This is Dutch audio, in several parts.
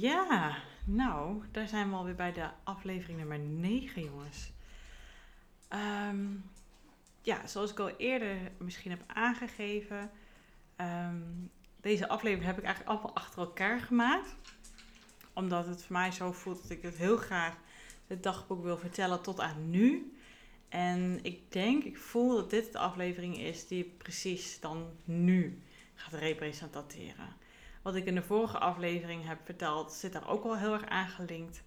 Ja, nou, daar zijn we alweer bij de aflevering nummer 9, jongens. Ehm, ja, zoals ik al eerder misschien heb aangegeven, ehm, deze aflevering heb ik eigenlijk allemaal achter elkaar gemaakt. Omdat het voor mij zo voelt dat ik het heel graag het dagboek wil vertellen tot aan nu. En ik denk, ik voel dat dit de aflevering is die precies dan nu gaat representeren. Wat ik in de vorige aflevering heb verteld, zit daar ook wel heel erg aangelinkt.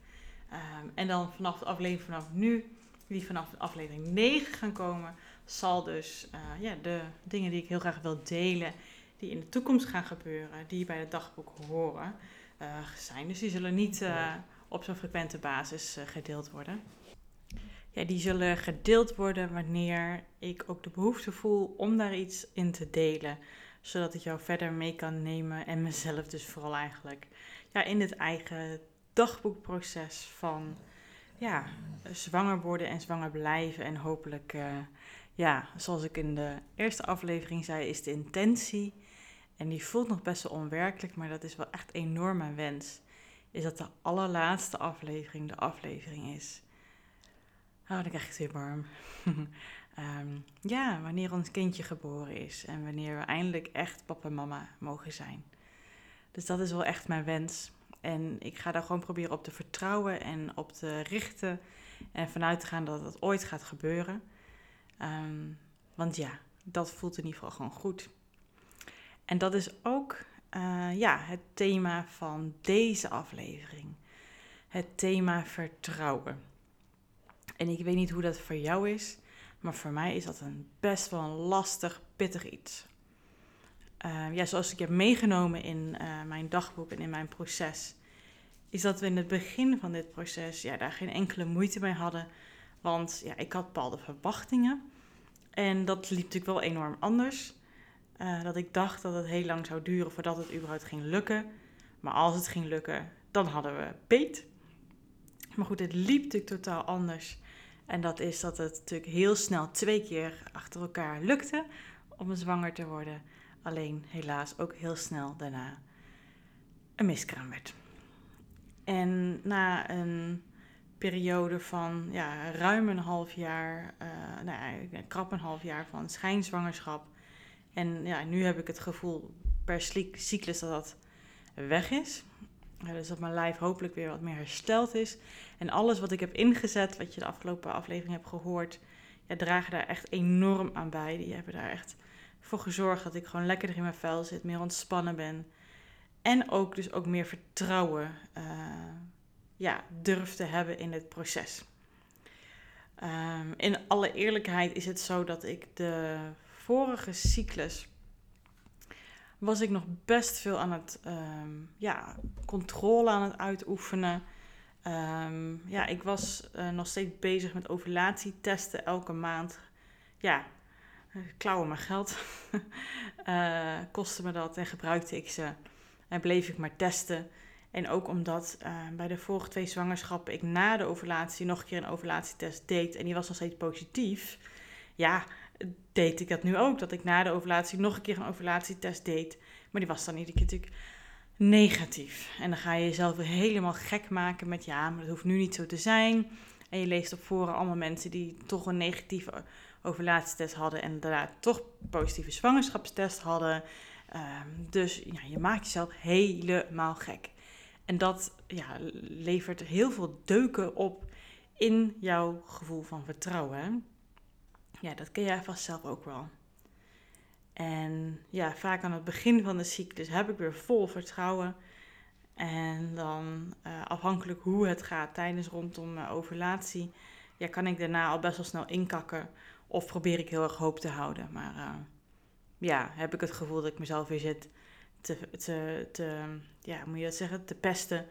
Um, en dan vanaf de aflevering vanaf nu, die vanaf aflevering 9 gaan komen, zal dus uh, ja, de dingen die ik heel graag wil delen, die in de toekomst gaan gebeuren, die bij het dagboek horen, uh, zijn. Dus die zullen niet uh, op zo'n frequente basis gedeeld worden. Ja, die zullen gedeeld worden wanneer ik ook de behoefte voel om daar iets in te delen zodat ik jou verder mee kan nemen en mezelf dus vooral eigenlijk ja, in het eigen dagboekproces van ja, zwanger worden en zwanger blijven. En hopelijk, uh, ja, zoals ik in de eerste aflevering zei, is de intentie. En die voelt nog best wel onwerkelijk, maar dat is wel echt enorm mijn wens. Is dat de allerlaatste aflevering de aflevering is. Oh, dan krijg ik het weer warm. Um, ja, wanneer ons kindje geboren is en wanneer we eindelijk echt papa en mama mogen zijn. Dus dat is wel echt mijn wens. En ik ga daar gewoon proberen op te vertrouwen en op te richten. En vanuit te gaan dat het ooit gaat gebeuren. Um, want ja, dat voelt in ieder geval gewoon goed. En dat is ook uh, ja, het thema van deze aflevering. Het thema vertrouwen. En ik weet niet hoe dat voor jou is. Maar voor mij is dat een best wel een lastig, pittig iets. Uh, ja, zoals ik heb meegenomen in uh, mijn dagboek en in mijn proces, is dat we in het begin van dit proces ja, daar geen enkele moeite mee hadden. Want ja, ik had bepaalde verwachtingen. En dat liep natuurlijk wel enorm anders. Uh, dat ik dacht dat het heel lang zou duren voordat het überhaupt ging lukken. Maar als het ging lukken, dan hadden we beet. Maar goed, het liep natuurlijk totaal anders. En dat is dat het natuurlijk heel snel twee keer achter elkaar lukte om zwanger te worden. Alleen helaas ook heel snel daarna een miskraam werd. En na een periode van ja, ruim een half jaar, uh, nou krap een half jaar van schijnzwangerschap. En ja, nu heb ik het gevoel per cyclus dat dat weg is dus dat mijn lijf hopelijk weer wat meer hersteld is. En alles wat ik heb ingezet, wat je de afgelopen aflevering hebt gehoord, ja, dragen daar echt enorm aan bij. Die hebben daar echt voor gezorgd dat ik gewoon lekkerder in mijn vel zit, meer ontspannen ben. En ook dus ook meer vertrouwen uh, ja, durf te hebben in het proces. Um, in alle eerlijkheid is het zo dat ik de vorige cyclus was ik nog best veel aan het, um, ja, controle aan het uitoefenen. Um, ja, ik was uh, nog steeds bezig met ovulatietesten elke maand. Ja, uh, klauwen mijn geld. uh, kostte me dat en gebruikte ik ze. En bleef ik maar testen. En ook omdat bij de vorige twee zwangerschappen ik na de ovulatie nog een keer een ovulatietest deed. En die was nog steeds positief. Ja, deed ik dat nu ook. Dat ik na de ovulatie nog een keer een ovulatietest deed. Maar die was dan iedere keer natuurlijk negatief. En dan ga je jezelf helemaal gek maken met ja, maar dat hoeft nu niet zo te zijn. En je leest op forum allemaal mensen die toch een negatieve ovulatietest hadden en daarna toch positieve zwangerschapstest hadden. Um, dus ja, je maakt jezelf helemaal gek. En dat ja, levert heel veel deuken op in jouw gevoel van vertrouwen. Ja, dat ken jij vast zelf ook wel. En ja, vaak aan het begin van de cyclus heb ik weer vol vertrouwen. En dan uh, afhankelijk hoe het gaat tijdens rondom uh, ovulatie, ja, kan ik daarna al best wel snel inkakken. Of probeer ik heel erg hoop te houden. Maar uh, ja, heb ik het gevoel dat ik mezelf weer zit te, te, te, ja, moet je dat zeggen, te pesten.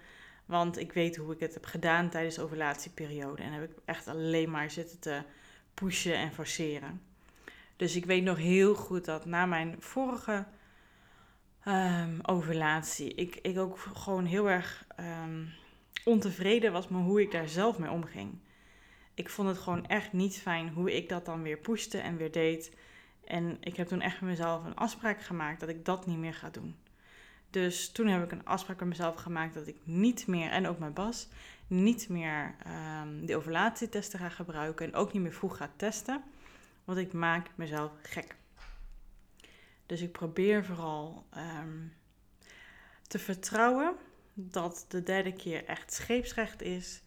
Want ik weet hoe ik het heb gedaan tijdens de ovulatieperiode. En heb ik echt alleen maar zitten te pushen en forceren. Dus ik weet nog heel goed dat na mijn vorige um, ovulatie, ik, ik ook gewoon heel erg um, ontevreden was met hoe ik daar zelf mee omging. Ik vond het gewoon echt niet fijn hoe ik dat dan weer pushte en weer deed. En ik heb toen echt met mezelf een afspraak gemaakt dat ik dat niet meer ga doen. Dus toen heb ik een afspraak met mezelf gemaakt dat ik niet meer, en ook mijn Bas, niet meer um, die overlatietesten ga gebruiken en ook niet meer vroeg ga testen. Want ik maak mezelf gek. Dus ik probeer vooral ehm, te vertrouwen dat de derde keer echt scheepsrecht is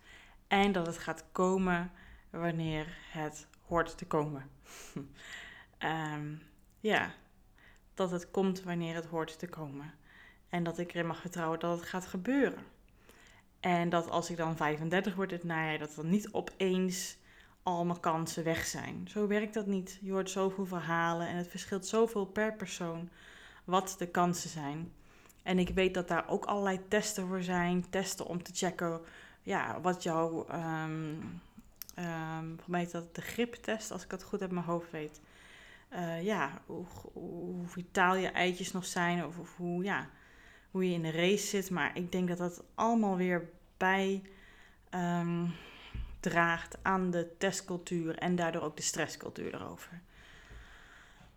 en dat het gaat komen wanneer het hoort te komen. Ehm, ja, dat het komt wanneer het hoort te komen. En dat ik erin mag vertrouwen dat het gaat gebeuren. En dat als ik dan 35 word het najaar, dat dan niet opeens al mijn kansen weg zijn. Zo werkt dat niet. Je hoort zoveel verhalen en het verschilt zoveel per persoon wat de kansen zijn. En ik weet dat daar ook allerlei testen voor zijn. Testen om te checken ja, wat jouw, um, um, mij is dat de griptest, als ik het goed uit mijn hoofd weet. Uh, ja, hoe, hoe, vitaal je eitjes nog zijn of, of, hoe, ja, hoe je in de race zit. Maar ik denk dat dat allemaal weer bij um, draagt aan de testcultuur en daardoor ook de stresscultuur erover.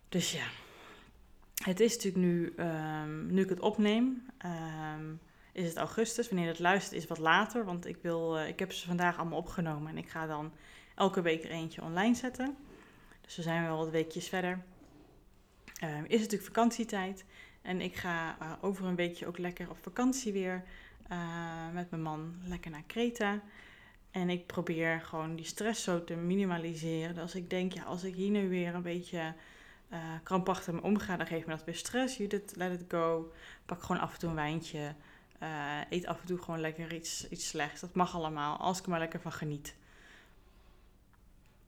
Dus ja, het is natuurlijk nu, um, nu ik het opneem, um, is het augustus. Wanneer het luistert is wat later, want ik, wil, uh, ik heb ze vandaag allemaal opgenomen en ik ga dan elke week er eentje online zetten. Dus we zijn wel wat weekjes verder. Is het natuurlijk vakantietijd en ik ga uh, over een weekje ook lekker op vakantie weer met mijn man lekker naar Kreta. En ik probeer gewoon die stress zo te minimaliseren. Als ik denk, ja, als ik hier nu weer een beetje uh, krampachtig mee omga, dan geeft me dat weer stress. Judith, let it go. Pak gewoon af en toe een wijntje. Eet af en toe gewoon lekker iets, iets slechts. Dat mag allemaal, als ik er maar lekker van geniet.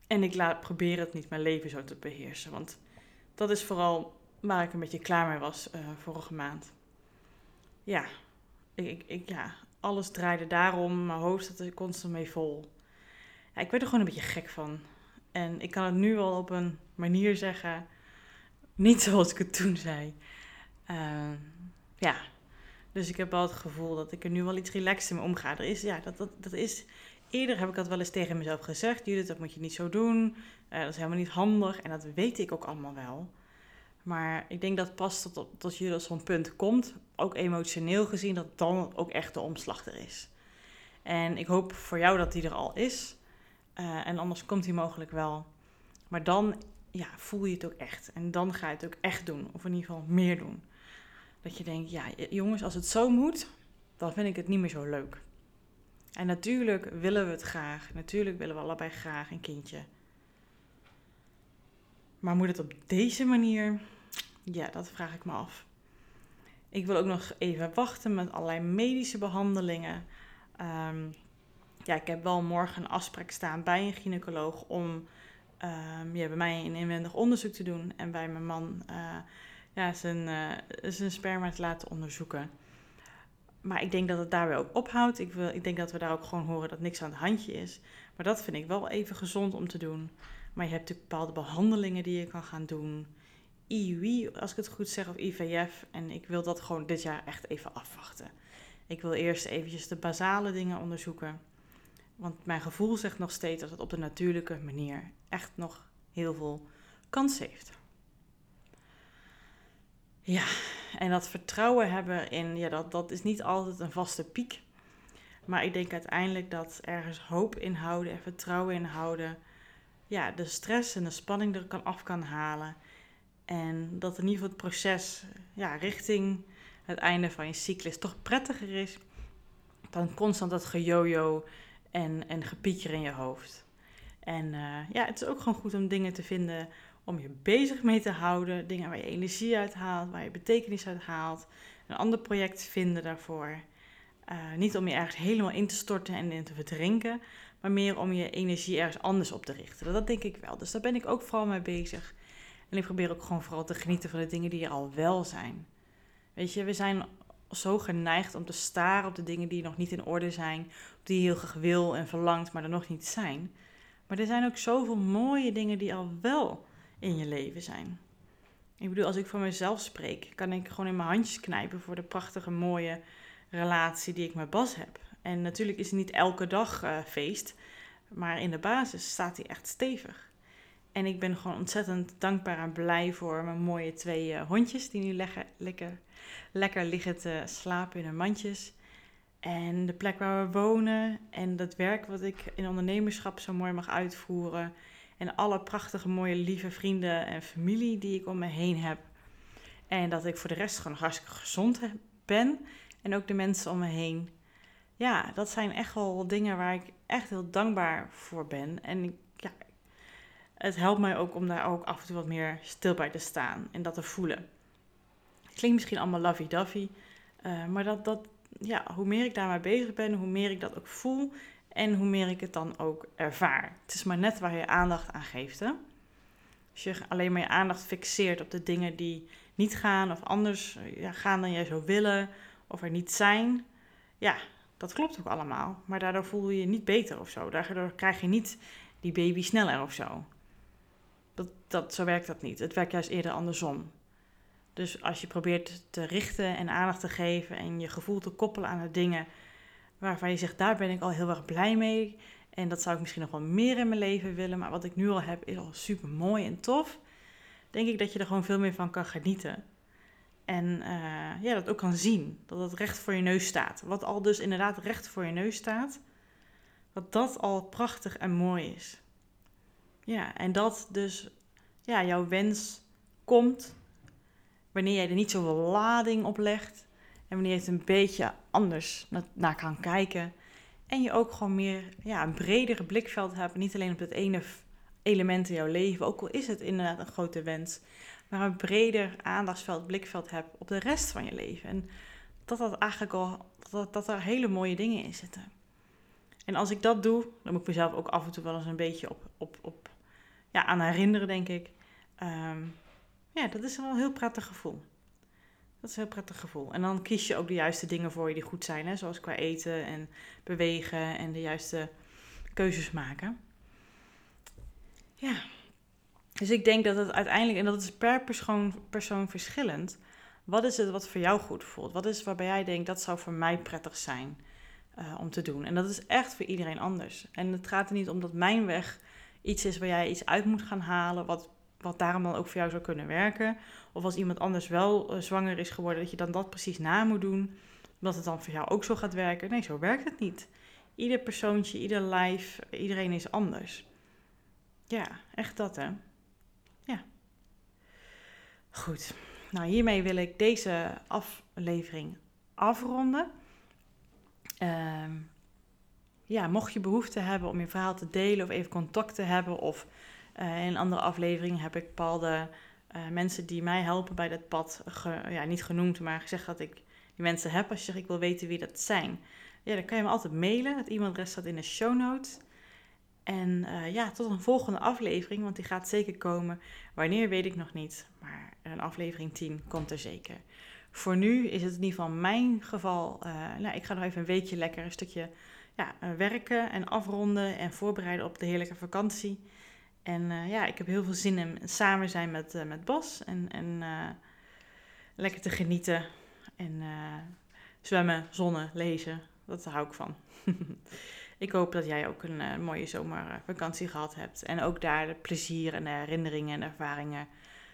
En ik laat, probeer het niet mijn leven zo te beheersen. Want dat is vooral waar ik een beetje klaar mee was uh, vorige maand. Ja, ik, ik, ja, alles draaide daarom. Mijn hoofd zat er constant mee vol. Ja, ik werd er gewoon een beetje gek van. En ik kan het nu wel op een manier zeggen. Niet zoals ik het toen zei. Uh, ja. Dus ik heb wel het gevoel dat ik er nu wel iets relaxter mee omga. Er is, ja, dat, dat, dat is... Eerder heb ik dat wel eens tegen mezelf gezegd. Judith, dat moet je niet zo doen. Uh, dat is helemaal niet handig. En dat weet ik ook allemaal wel. Maar ik denk dat pas tot, tot jullie op zo'n punt komt, ook emotioneel gezien, dat dan ook echt de omslag er is. En ik hoop voor jou dat die er al is. Uh, en anders komt die mogelijk wel. Maar dan ja, voel je het ook echt. En dan ga je het ook echt doen. Of in ieder geval meer doen. Dat je denkt, ja jongens, als het zo moet, dan vind ik het niet meer zo leuk. En natuurlijk willen we het graag. Natuurlijk willen we allebei graag een kindje. Maar moet het op deze manier? Ja, dat vraag ik me af. Ik wil ook nog even wachten met allerlei medische behandelingen. Um, ja, ik heb wel morgen een afspraak staan bij een gynaecoloog om um, ja, bij mij een inwendig onderzoek te doen en bij mijn man uh, ja, zijn, uh, zijn sperma te laten onderzoeken. Maar ik denk dat het daarbij ook ophoudt. Ik, wil, ik denk dat we daar ook gewoon horen dat niks aan het handje is. Maar dat vind ik wel even gezond om te doen. Maar je hebt natuurlijk bepaalde behandelingen die je kan gaan doen. IUI, als ik het goed zeg, of IVF. En ik wil dat gewoon dit jaar echt even afwachten. Ik wil eerst eventjes de basale dingen onderzoeken. Want mijn gevoel zegt nog steeds dat het op de natuurlijke manier echt nog heel veel kans heeft. Ja, en dat vertrouwen hebben in, ja, dat, dat is niet altijd een vaste piek. Maar ik denk uiteindelijk dat ergens hoop inhouden en vertrouwen inhouden ja, de stress en de spanning er kan af kan halen. En dat in ieder geval het proces ja, richting het einde van je cyclus toch prettiger is dan constant dat gejojo en, en gepieker in je hoofd. En uh, ja, het is ook gewoon goed om dingen te vinden om je bezig mee te houden. Dingen waar je energie uit haalt, waar je betekenis uit haalt. Een ander project vinden daarvoor. Uh, niet om je ergens helemaal in te storten en in te verdrinken, maar meer om je energie ergens anders op te richten. Dat denk ik wel. Dus daar ben ik ook vooral mee bezig. En ik probeer ook gewoon vooral te genieten van de dingen die er al wel zijn. Weet je, we zijn zo geneigd om te staren op de dingen die nog niet in orde zijn, die je heel graag wil en verlangt, maar er nog niet zijn. Maar er zijn ook zoveel mooie dingen die al wel in je leven zijn. Ik bedoel, als ik voor mezelf spreek, kan ik gewoon in mijn handjes knijpen voor de prachtige, mooie relatie die ik met Bas heb. En natuurlijk is het niet elke dag uh, feest, maar in de basis staat hij echt stevig. En ik ben gewoon ontzettend dankbaar en blij voor mijn mooie twee eh, hondjes die nu lekker, lekker, lekker liggen te slapen in hun mandjes. En de plek waar we wonen en dat werk wat ik in ondernemerschap zo mooi mag uitvoeren. En alle prachtige, mooie, lieve vrienden en familie die ik om me heen heb. En dat ik voor de rest gewoon hartstikke gezond ben. En ook de mensen om me heen. Ja, dat zijn echt wel dingen waar ik echt heel dankbaar voor ben. En ik, het helpt mij ook om daar ook af en toe wat meer stil bij te staan en dat te voelen. Het klinkt misschien allemaal lovey-dovey, uh, maar dat, dat, ja, hoe meer ik daarmee bezig ben, hoe meer ik dat ook voel en hoe meer ik het dan ook ervaar. Het is maar net waar je aandacht aan geeft. Hè? Als je alleen maar je aandacht fixeert op de dingen die niet gaan of anders ja, gaan dan jij zou willen of er niet zijn, ja, dat klopt ook allemaal. Maar daardoor voel je je niet beter of zo. Daardoor krijg je niet die baby sneller of zo. Dat, zo werkt dat niet. Het werkt juist eerder andersom. Dus als je probeert te richten en aandacht te geven en je gevoel te koppelen aan de dingen waarvan je zegt, daar ben ik al heel erg blij mee. En dat zou ik misschien nog wel meer in mijn leven willen, maar wat ik nu al heb is al super mooi en tof. Denk ik dat je er gewoon veel meer van kan genieten. En uh, ja, dat ook kan zien. Dat het recht voor je neus staat. Wat al dus inderdaad recht voor je neus staat. Dat dat al prachtig en mooi is. Ja, en dat dus ja, jouw wens komt wanneer jij er niet zoveel lading op legt. En wanneer je het een beetje anders naar kan kijken. En je ook gewoon meer ja, een bredere blikveld hebt. Niet alleen op het ene element in jouw leven. Ook al is het inderdaad een grote wens. Maar een breder aandachtsveld, blikveld hebt op de rest van je leven. En dat dat eigenlijk al, dat, dat er hele mooie dingen in zitten. En als ik dat doe, dan moet ik mezelf ook af en toe wel eens een beetje op, op, op ja, aan herinneren, denk ik. Ehm, ja, dat is wel een heel prettig gevoel. Dat is een heel prettig gevoel. En dan kies je ook de juiste dingen voor je die goed zijn. Hè? Zoals qua eten en bewegen en de juiste keuzes maken. Ja. Dus ik denk dat het uiteindelijk, en dat is per persoon, persoon verschillend. Wat is het wat voor jou goed voelt? Wat is waarbij jij denkt dat zou voor mij prettig zijn uh, om te doen? En dat is echt voor iedereen anders. En het gaat er niet om dat mijn weg iets is waar jij iets uit moet gaan halen, wat, wat daarom dan ook voor jou zou kunnen werken. Of als iemand anders wel uh, zwanger is geworden, dat je dan dat precies na moet doen, omdat het dan voor jou ook zo gaat werken. Nee, zo werkt het niet. Ieder persoontje, ieder lijf, iedereen is anders. Ja, echt dat hè. Ja. Goed. Nou, hiermee wil ik deze aflevering afronden. Uh, ja, mocht je behoefte hebben om je verhaal te delen of even contact te hebben, of uh, in een andere aflevering heb ik bepaalde uh, mensen die mij helpen bij dat pad, ja, niet genoemd, maar gezegd dat ik die mensen heb. Als je zegt, ik wil weten wie dat zijn, ja, dan kan je me altijd mailen. Het e-mailadres staat in de show notes. En uh, ja, tot een volgende aflevering, want die gaat zeker komen. Wanneer weet ik nog niet, maar een aflevering 10 komt er zeker. Voor nu is het in ieder geval mijn geval. nou, ik ga nog even een weekje lekker een stukje ja, eh, werken en afronden en voorbereiden op de heerlijke vakantie. En uh, ja, ik heb heel veel zin in samen zijn met, uh, met Bas en, en lekker te genieten. En zwemmen, zonnen, lezen, dat hou ik van. ik hoop dat jij ook een mooie zomervakantie gehad hebt. En ook daar de plezier en herinneringen en ervaringen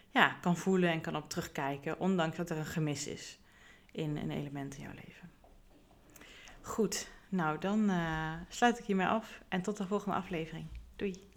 ja, kan voelen en kan op terugkijken. Ondanks dat er een gemis is in een element in jouw leven. Goed, nou, dan uh, sluit ik hiermee af en tot de volgende aflevering. Doei!